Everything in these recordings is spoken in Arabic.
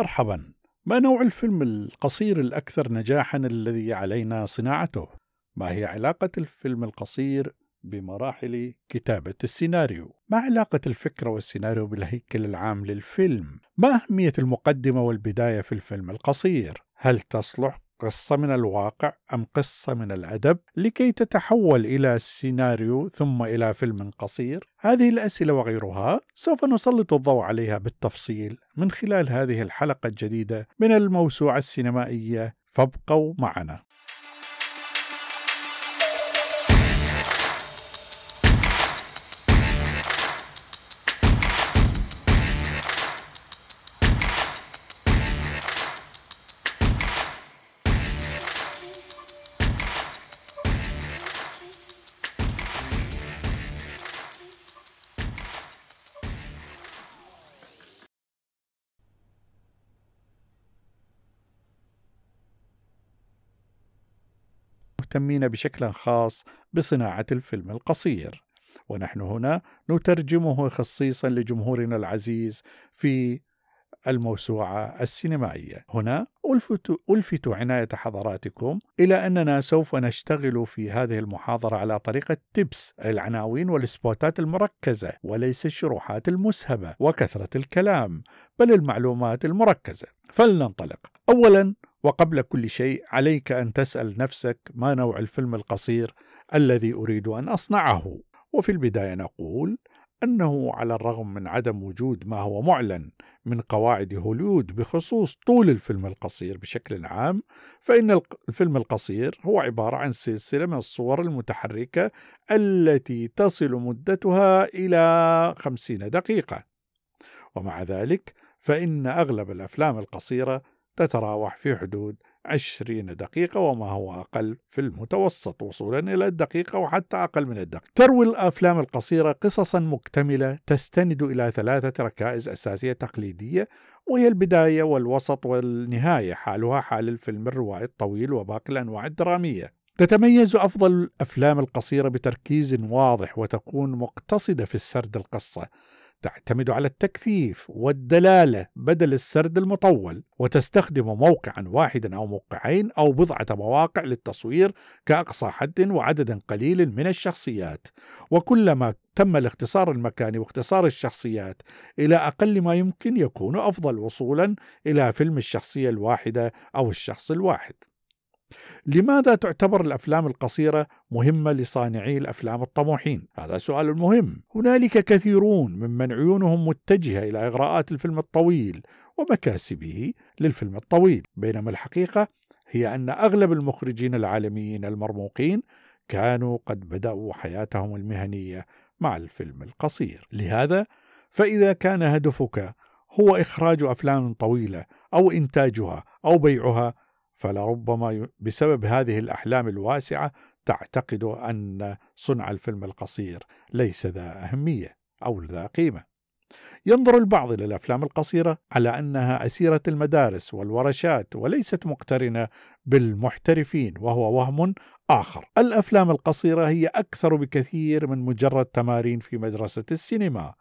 مرحبا ما نوع الفيلم القصير الأكثر نجاحا الذي علينا صناعته؟ ما هي علاقة الفيلم القصير بمراحل كتابة السيناريو؟ ما علاقة الفكرة والسيناريو بالهيكل العام للفيلم؟ ما أهمية المقدمة والبداية في الفيلم القصير؟ هل تصلح قصة من الواقع أم قصة من الأدب لكي تتحول إلى سيناريو ثم إلى فيلم قصير؟ هذه الأسئلة وغيرها سوف نسلط الضوء عليها بالتفصيل من خلال هذه الحلقة الجديدة من الموسوعة السينمائية فابقوا معنا. مهتمين بشكل خاص بصناعة الفيلم القصير. ونحن هنا نترجمه خصيصا لجمهورنا العزيز في الموسوعة السينمائية. هنا ألفت, ألفت عناية حضراتكم إلى أننا سوف نشتغل في هذه المحاضرة على طريقة تبس العناوين والسبوتات المركزة وليس الشروحات المسهبة وكثرة الكلام بل المعلومات المركزة. فلننطلق. أولا وقبل كل شيء عليك أن تسأل نفسك ما نوع الفيلم القصير الذي أريد أن أصنعه. وفي البداية نقول أنه على الرغم من عدم وجود ما هو معلن من قواعد هوليود بخصوص طول الفيلم القصير بشكل عام فإن الفيلم القصير هو عبارة عن سلسلة من الصور المتحركة التي تصل مدتها إلى خمسين دقيقة. ومع ذلك فإن أغلب الأفلام القصيرة تتراوح في حدود 20 دقيقة وما هو أقل في المتوسط وصولا إلى الدقيقة وحتى أقل من الدقيقة. تروي الأفلام القصيرة قصصا مكتملة تستند إلى ثلاثة ركائز أساسية تقليدية وهي البداية والوسط والنهاية حالها حال الفيلم الروائي الطويل وباقي الأنواع الدرامية. تتميز أفضل الأفلام القصيرة بتركيز واضح وتكون مقتصدة في السرد القصة. تعتمد على التكثيف والدلالة بدل السرد المطول وتستخدم موقعا واحدا أو موقعين أو بضعة مواقع للتصوير كأقصى حد وعدد قليل من الشخصيات. وكلما تم الاختصار المكاني واختصار الشخصيات إلى أقل ما يمكن يكون أفضل وصولا إلى فيلم الشخصية الواحدة أو الشخص الواحد. لماذا تعتبر الأفلام القصيرة مهمة لصانعي الأفلام الطموحين؟ هذا سؤال مهم. هنالك كثيرون ممن عيونهم متجهة إلى إغراءات الفيلم الطويل ومكاسبه للفيلم الطويل، بينما الحقيقة هي أن أغلب المخرجين العالميين المرموقين كانوا قد بدأوا حياتهم المهنية مع الفيلم القصير. لهذا فإذا كان هدفك هو إخراج أفلام طويلة أو إنتاجها أو بيعها فلربما بسبب هذه الأحلام الواسعة تعتقد أن صنع الفيلم القصير ليس ذا أهمية أو ذا قيمة. ينظر البعض إلى الأفلام القصيرة على أنها أسيرة المدارس والورشات وليست مقترنة بالمحترفين وهو وهم آخر. الأفلام القصيرة هي أكثر بكثير من مجرد تمارين في مدرسة السينما.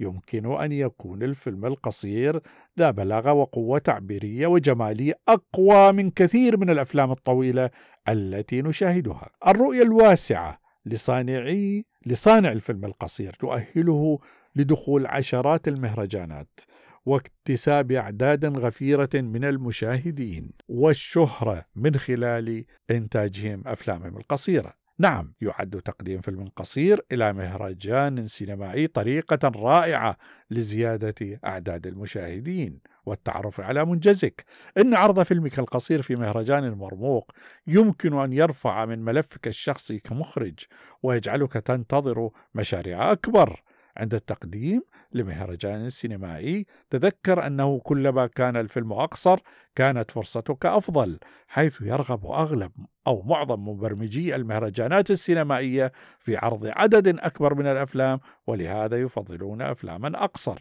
يمكن أن يكون الفيلم القصير ذا بلاغة وقوة تعبيرية وجمالية أقوى من كثير من الأفلام الطويلة التي نشاهدها. الرؤية الواسعة لصانعي لصانع الفيلم القصير تؤهله لدخول عشرات المهرجانات واكتساب أعداد غفيرة من المشاهدين والشهرة من خلال إنتاجهم أفلامهم القصيرة نعم يعد تقديم فيلم قصير إلى مهرجان سينمائي طريقة رائعة لزيادة أعداد المشاهدين والتعرف على منجزك. إن عرض فيلمك القصير في مهرجان مرموق يمكن أن يرفع من ملفك الشخصي كمخرج ويجعلك تنتظر مشاريع أكبر. عند التقديم لمهرجان سينمائي. تذكر أنه كلما كان الفيلم أقصر كانت فرصتك أفضل حيث يرغب أغلب أو معظم مبرمجي المهرجانات السينمائية في عرض عدد أكبر من الأفلام ولهذا يفضلون أفلاما أقصر.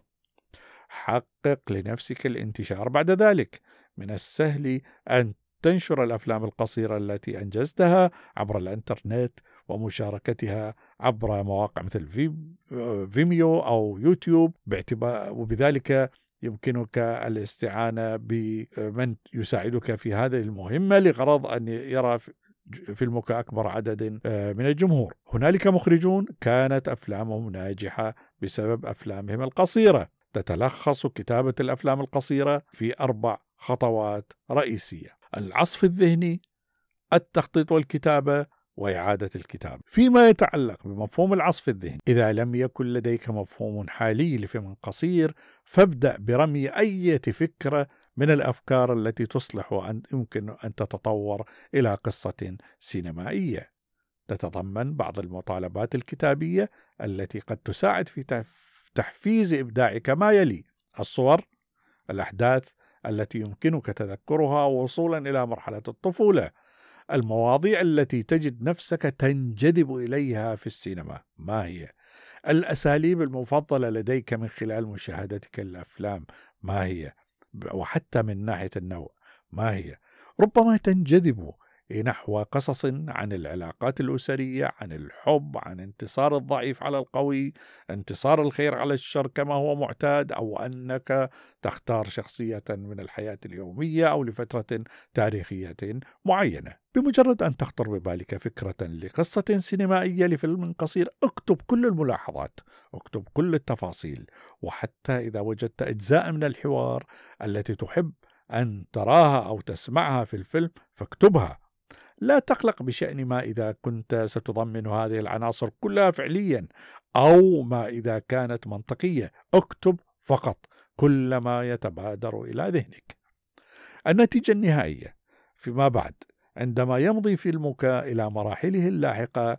حقق لنفسك الانتشار بعد ذلك. من السهل أن تنشر الأفلام القصيرة التي أنجزتها عبر الإنترنت ومشاركتها عبر مواقع مثل فيميو أو يوتيوب باعتبار وبذلك يمكنك الاستعانة بمن يساعدك في هذه المهمة لغرض أن يرى فيلمك أكبر عدد آه، من الجمهور. هنالك مخرجون كانت أفلامهم ناجحة بسبب أفلامهم القصيرة. تتلخص كتابة الأفلام القصيرة في أربع خطوات رئيسية. العصف الذهني التخطيط والكتابة وإعادة الكتاب فيما يتعلق بمفهوم العصف الذهني إذا لم يكن لديك مفهوم حالي لفيلم قصير فابدأ برمي أي فكرة من الأفكار التي تصلح أن يمكن أن تتطور إلى قصة سينمائية. تتضمن بعض المطالبات الكتابية التي قد تساعد في تحفيز إبداعك ما يلي. الصور الأحداث التي يمكنك تذكرها وصولا إلى مرحلة الطفولة. المواضيع التي تجد نفسك تنجذب إليها في السينما. ما هي؟ الأساليب المفضلة لديك من خلال مشاهدتك الأفلام. ما هي؟ وحتى من ناحية النوع. ما هي؟ ربما تنجذب نحو قصص عن العلاقات الأسرية عن الحب عن انتصار الضعيف على القوي انتصار الخير على الشر كما هو معتاد أو أنك تختار شخصية من الحياة اليومية أو لفترة تاريخية معينة. بمجرد أن تخطر ببالك فكرة لقصة سينمائية لفيلم قصير اكتب كل الملاحظات اكتب كل التفاصيل وحتى إذا وجدت أجزاء من الحوار التي تحب أن تراها أو تسمعها في الفيلم فاكتبها. لا تقلق بشأن ما إذا كنت ستضمن هذه العناصر كلها فعليا أو ما إذا كانت منطقية. اكتب فقط كل ما يتبادر إلى ذهنك. النتيجة النهائية فيما بعد. عندما يمضي فيلمك إلى مراحله اللاحقة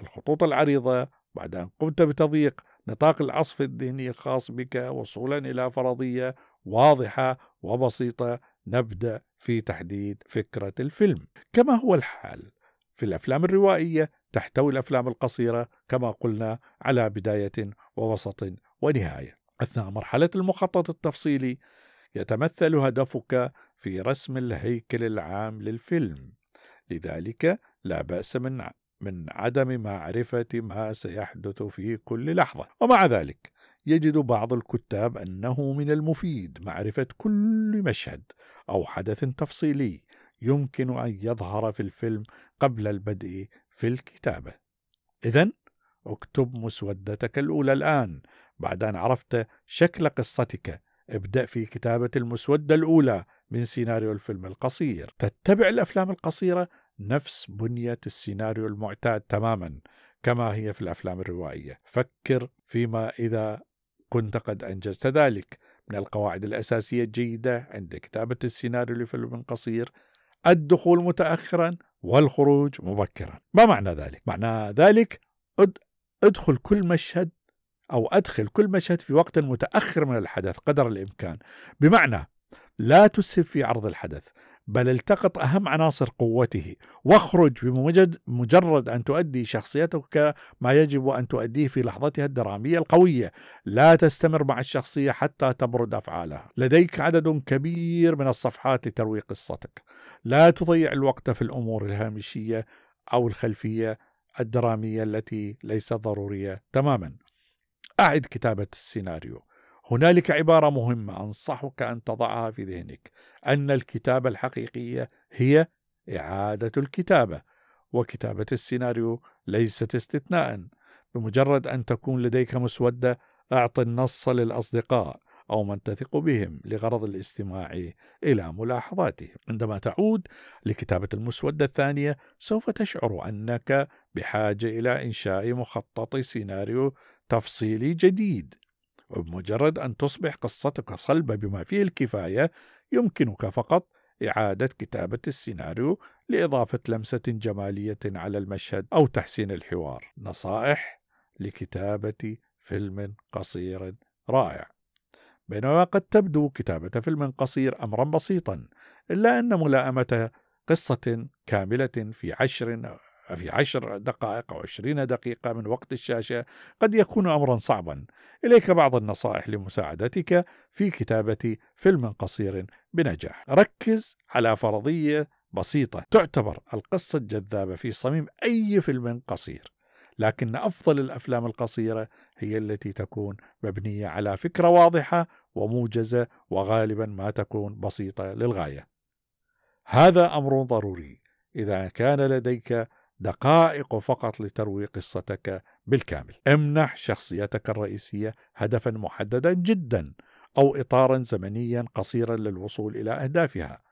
الخطوط العريضة بعد أن قمت بتضييق نطاق العصف الذهني الخاص بك وصولا إلى فرضية واضحة وبسيطة نبدأ في تحديد فكرة الفيلم. كما هو الحال في الأفلام الروائية تحتوي الأفلام القصيرة كما قلنا على بداية ووسط ونهاية. أثناء مرحلة المخطط التفصيلي يتمثل هدفك في رسم الهيكل العام للفيلم. لذلك لا بأس من من عدم معرفة ما سيحدث في كل لحظة. ومع ذلك يجد بعض الكتاب أنه من المفيد معرفة كل مشهد أو حدث تفصيلي يمكن أن يظهر في الفيلم قبل البدء في الكتابة. إذا اكتب مسودتك الأولى الآن بعد أن عرفت شكل قصتك. ابدأ في كتابة المسودة الأولى من سيناريو الفيلم القصير. تتبع الأفلام القصيرة؟ نفس بنية السيناريو المعتاد تماما كما هي في الأفلام الروائية. فكر فيما إذا كنت قد أنجزت ذلك. من القواعد الأساسية الجيدة عند كتابة السيناريو لفيلم قصير الدخول متأخرا والخروج مبكرا. ما معنى ذلك؟ معنى ذلك أدخل كل مشهد أو أدخل كل مشهد في وقت متأخر من الحدث قدر الإمكان. بمعنى لا تسهب في عرض الحدث. بل التقط أهم عناصر قوته. واخرج بمجرد مجرد أن تؤدي شخصيتك ما يجب أن تؤديه في لحظتها الدرامية القوية. لا تستمر مع الشخصية حتى تبرد أفعالها. لديك عدد كبير من الصفحات لتروي قصتك. لا تضيع الوقت في الأمور الهامشية أو الخلفية الدرامية التي ليست ضرورية تماما. أعد كتابة السيناريو. هنالك عبارة مهمة أنصحك أن تضعها في ذهنك أن الكتابة الحقيقية هي إعادة الكتابة وكتابة السيناريو ليست استثناء. بمجرد أن تكون لديك مسودة أعط النص للأصدقاء أو من تثق بهم لغرض الاستماع إلى ملاحظاتهم. عندما تعود لكتابة المسودة الثانية سوف تشعر أنك بحاجة إلى إنشاء مخطط سيناريو تفصيلي جديد. وبمجرد أن تصبح قصتك صلبة بما فيه الكفاية يمكنك فقط إعادة كتابة السيناريو لإضافة لمسة جمالية على المشهد أو تحسين الحوار. نصائح لكتابة فيلم قصير رائع. بينما قد تبدو كتابة فيلم قصير أمرا بسيطا، إلا أن ملائمة قصة كاملة في عشر في عشر دقائق أو عشرين دقيقة من وقت الشاشة قد يكون أمرا صعبا. إليك بعض النصائح لمساعدتك في كتابة فيلم قصير بنجاح. ركز على فرضية بسيطة تعتبر القصة الجذابة في صميم أي فيلم قصير. لكن أفضل الأفلام القصيرة هي التي تكون مبنية على فكرة واضحة وموجزة وغالبا ما تكون بسيطة للغاية. هذا أمر ضروري إذا كان لديك دقائق فقط لتروي قصتك بالكامل. امنح شخصيتك الرئيسية هدفا محددا جدا أو إطارا زمنيا قصيرا للوصول إلى أهدافها.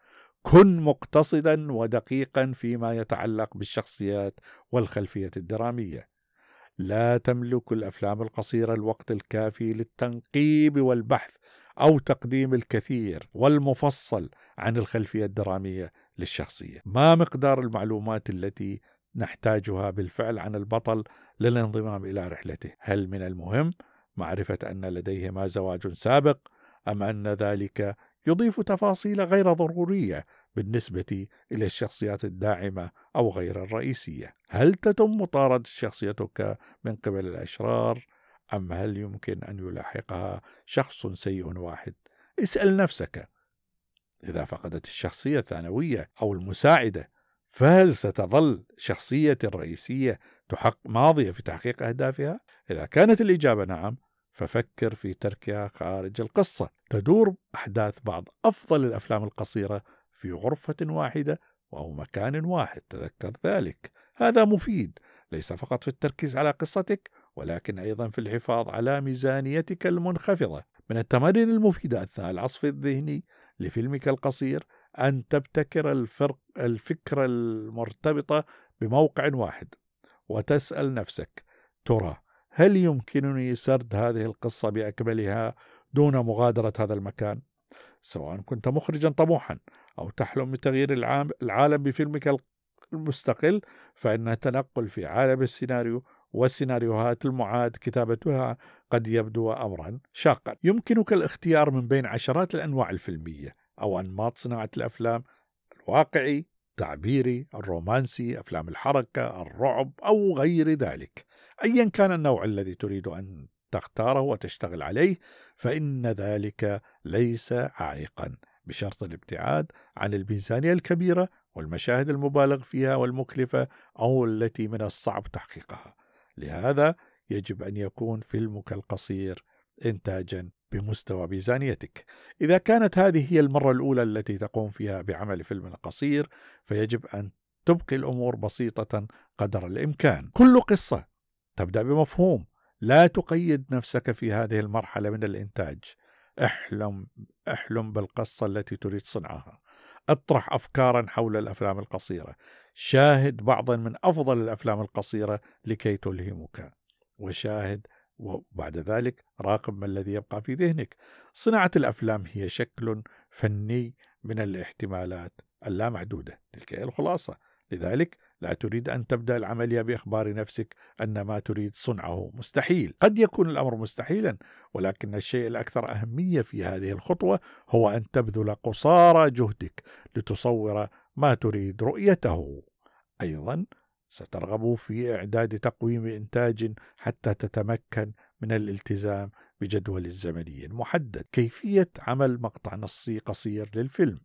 كن مقتصدا ودقيقا فيما يتعلق بالشخصيات والخلفية الدرامية. لا تملك الأفلام القصيرة الوقت الكافي للتنقيب والبحث أو تقديم الكثير والمفصل عن الخلفية الدرامية للشخصية. ما مقدار المعلومات التي نحتاجها بالفعل عن البطل للانضمام إلى رحلته. هل من المهم معرفة أن لديه ما زواج سابق أم أن ذلك يضيف تفاصيل غير ضرورية بالنسبة إلى الشخصيات الداعمة أو غير الرئيسية؟ هل تتم مطاردة شخصيتك من قبل الأشرار أم هل يمكن أن يلاحقها شخص سيء واحد؟ اسأل نفسك. إذا فقدت الشخصية الثانوية أو المساعدة فهل ستظل شخصيتي الرئيسية تحق ماضية في تحقيق أهدافها؟ إذا كانت الإجابة نعم ففكر في تركها خارج القصة. تدور أحداث بعض أفضل الأفلام القصيرة في غرفة واحدة أو مكان واحد. تذكر ذلك. هذا مفيد. ليس فقط في التركيز على قصتك ولكن أيضا في الحفاظ على ميزانيتك المنخفضة. من التمارين المفيدة أثناء العصف الذهني لفيلمك القصير أن تبتكر الفرق الفكرة المرتبطة بموقع واحد وتسأل نفسك ترى هل يمكنني سرد هذه القصة بأكملها دون مغادرة هذا المكان؟ سواء كنت مخرجا طموحا أو تحلم بتغيير العالم بفيلمك المستقل فإن التنقل في عالم السيناريو والسيناريوهات المعاد كتابتها قد يبدو أمرا شاقا يمكنك الاختيار من بين عشرات الأنواع الفيلمية أو أنماط صناعة الأفلام الواقعي التعبيري الرومانسي أفلام الحركة الرعب أو غير ذلك. أيا كان النوع الذي تريد أن تختاره وتشتغل عليه فإن ذلك ليس عائقا بشرط الابتعاد عن الميزانية الكبيرة والمشاهد المبالغ فيها والمكلفة أو التي من الصعب تحقيقها. لهذا يجب أن يكون فيلمك القصير إنتاجا بمستوى ميزانيتك. إذا كانت هذه هي المرة الأولى التي تقوم فيها بعمل فيلم قصير فيجب أن تبقي الأمور بسيطة قدر الإمكان. كل قصة تبدأ بمفهوم. لا تقيد نفسك في هذه المرحلة من الإنتاج. احلم احلم بالقصة التي تريد صنعها. اطرح أفكارا حول الأفلام القصيرة. شاهد بعضا من أفضل الأفلام القصيرة لكي تلهمك. وشاهد وبعد ذلك راقب ما الذي يبقى في ذهنك. صناعة الأفلام هي شكل فني من الاحتمالات اللامحدودة تلك هي الخلاصة. لذلك لا تريد أن تبدأ العملية بإخبار نفسك أن ما تريد صنعه مستحيل. قد يكون الأمر مستحيلا ولكن الشيء الأكثر أهمية في هذه الخطوة هو أن تبذل قصارى جهدك لتصور ما تريد رؤيته. أيضا سترغب في إعداد تقويم إنتاج حتى تتمكن من الالتزام بجدول الزمني المحدد. كيفية عمل مقطع نصي قصير للفيلم؟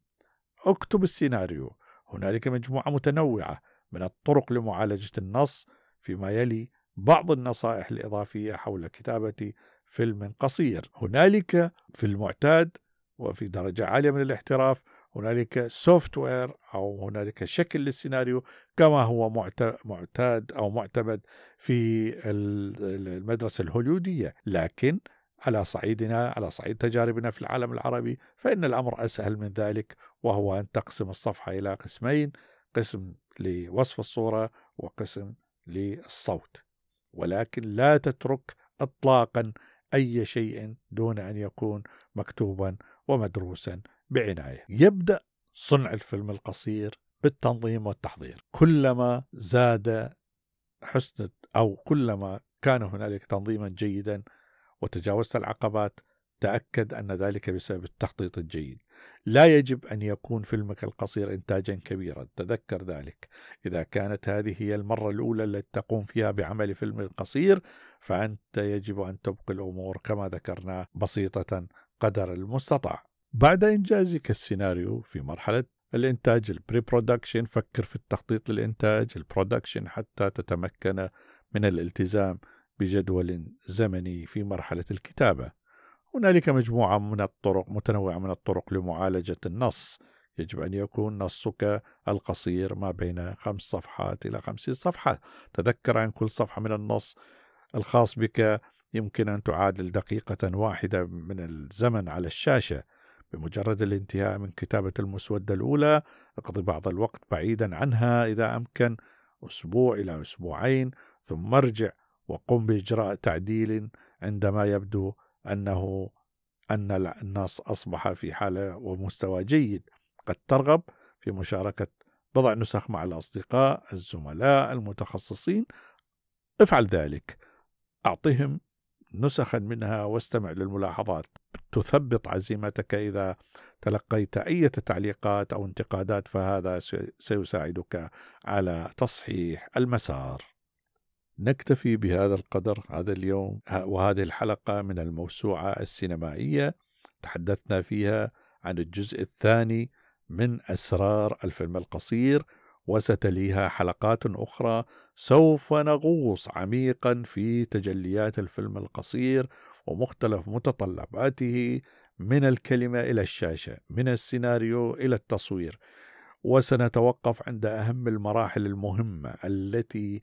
اكتب السيناريو. هنالك مجموعة متنوعة من الطرق لمعالجة النص فيما يلي بعض النصائح الإضافية حول كتابة فيلم قصير. هنالك في المعتاد وفي درجة عالية من الاحتراف هنالك software أو هنالك شكل للسيناريو كما هو معتاد أو معتمد في المدرسة الهوليودية. لكن على صعيدنا على صعيد تجاربنا في العالم العربي فإن الأمر أسهل من ذلك وهو أن تقسم الصفحة إلى قسمين قسم لوصف الصورة وقسم للصوت. ولكن لا تترك اطلاقا أي شيء دون أن يكون مكتوبا ومدروسا. بعناية. يبدأ صنع الفيلم القصير بالتنظيم والتحضير. كلما زاد حسن أو كلما كان هنالك تنظيما جيدا وتجاوزت العقبات تأكد أن ذلك بسبب التخطيط الجيد. لا يجب أن يكون فيلمك القصير إنتاجا كبيرا. تذكر ذلك. إذا كانت هذه هي المرة الأولى التي تقوم فيها بعمل فيلم قصير فأنت يجب أن تبقي الأمور كما ذكرنا بسيطة قدر المستطاع. بعد إنجازك السيناريو في مرحلة الإنتاج ال pre-production فكر في التخطيط للإنتاج ال production حتى تتمكن من الالتزام بجدول زمني في مرحلة الكتابة. هنالك مجموعة من الطرق متنوعة من الطرق لمعالجة النص. يجب أن يكون نصك القصير ما بين خمس صفحات إلى خمسين صفحة. تذكر أن كل صفحة من النص الخاص بك يمكن أن تعادل دقيقة واحدة من الزمن على الشاشة. بمجرد الانتهاء من كتابة المسودة الأولى أقضي بعض الوقت بعيدا عنها إذا أمكن أسبوع إلى أسبوعين ثم أرجع وقم بإجراء تعديل عندما يبدو أنه أن النص أصبح في حالة ومستوى جيد. قد ترغب في مشاركة بضع نسخ مع الأصدقاء الزملاء المتخصصين. افعل ذلك. أعطهم نسخا منها واستمع للملاحظات. تثبط عزيمتك إذا تلقيت أي تعليقات أو انتقادات فهذا سيساعدك على تصحيح المسار. نكتفي بهذا القدر هذا اليوم وهذه الحلقة من الموسوعة السينمائية. تحدثنا فيها عن الجزء الثاني من أسرار الفيلم القصير وستليها حلقات أخرى سوف نغوص عميقا في تجليات الفيلم القصير ومختلف متطلباته من الكلمة إلى الشاشة من السيناريو إلى التصوير. وسنتوقف عند أهم المراحل المهمة التي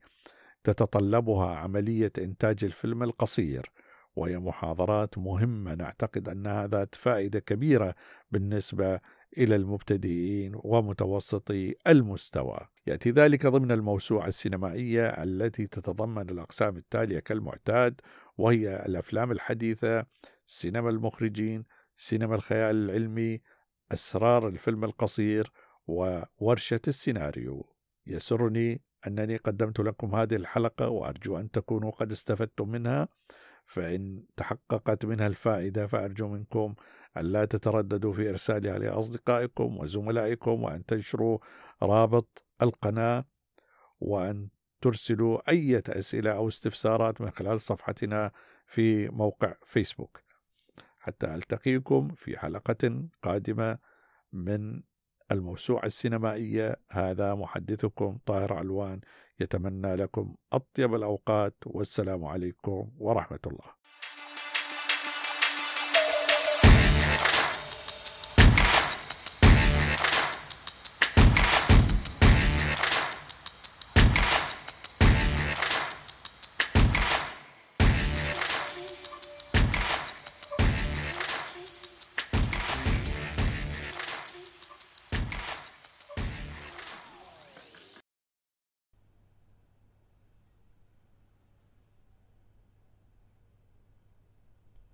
تتطلبها عملية إنتاج الفيلم القصير وهي محاضرات مهمة. نعتقد أنها ذات فائدة كبيرة بالنسبة إلى المبتدئين ومتوسطي المستوى. يأتي ذلك ضمن الموسوعة السينمائية التي تتضمن الأقسام التالية كالمعتاد وهي الأفلام الحديثة سينما المخرجين سينما الخيال العلمي أسرار الفيلم القصير وورشة السيناريو. يسرني أنني قدمت لكم هذه الحلقة وأرجو أن تكونوا قد استفدتم منها. فإن تحققت منها الفائدة فأرجو منكم أن لا تترددوا في إرسالها لأصدقائكم وزملائكم وأن تنشروا رابط القناة وأن ترسلوا أي أسئلة أو استفسارات من خلال صفحتنا في موقع فيسبوك. حتى ألتقيكم في حلقة قادمة من الموسوعة السينمائية. هذا محدثكم طاهر علوان. يتمنى لكم أطيب الأوقات والسلام عليكم ورحمة الله.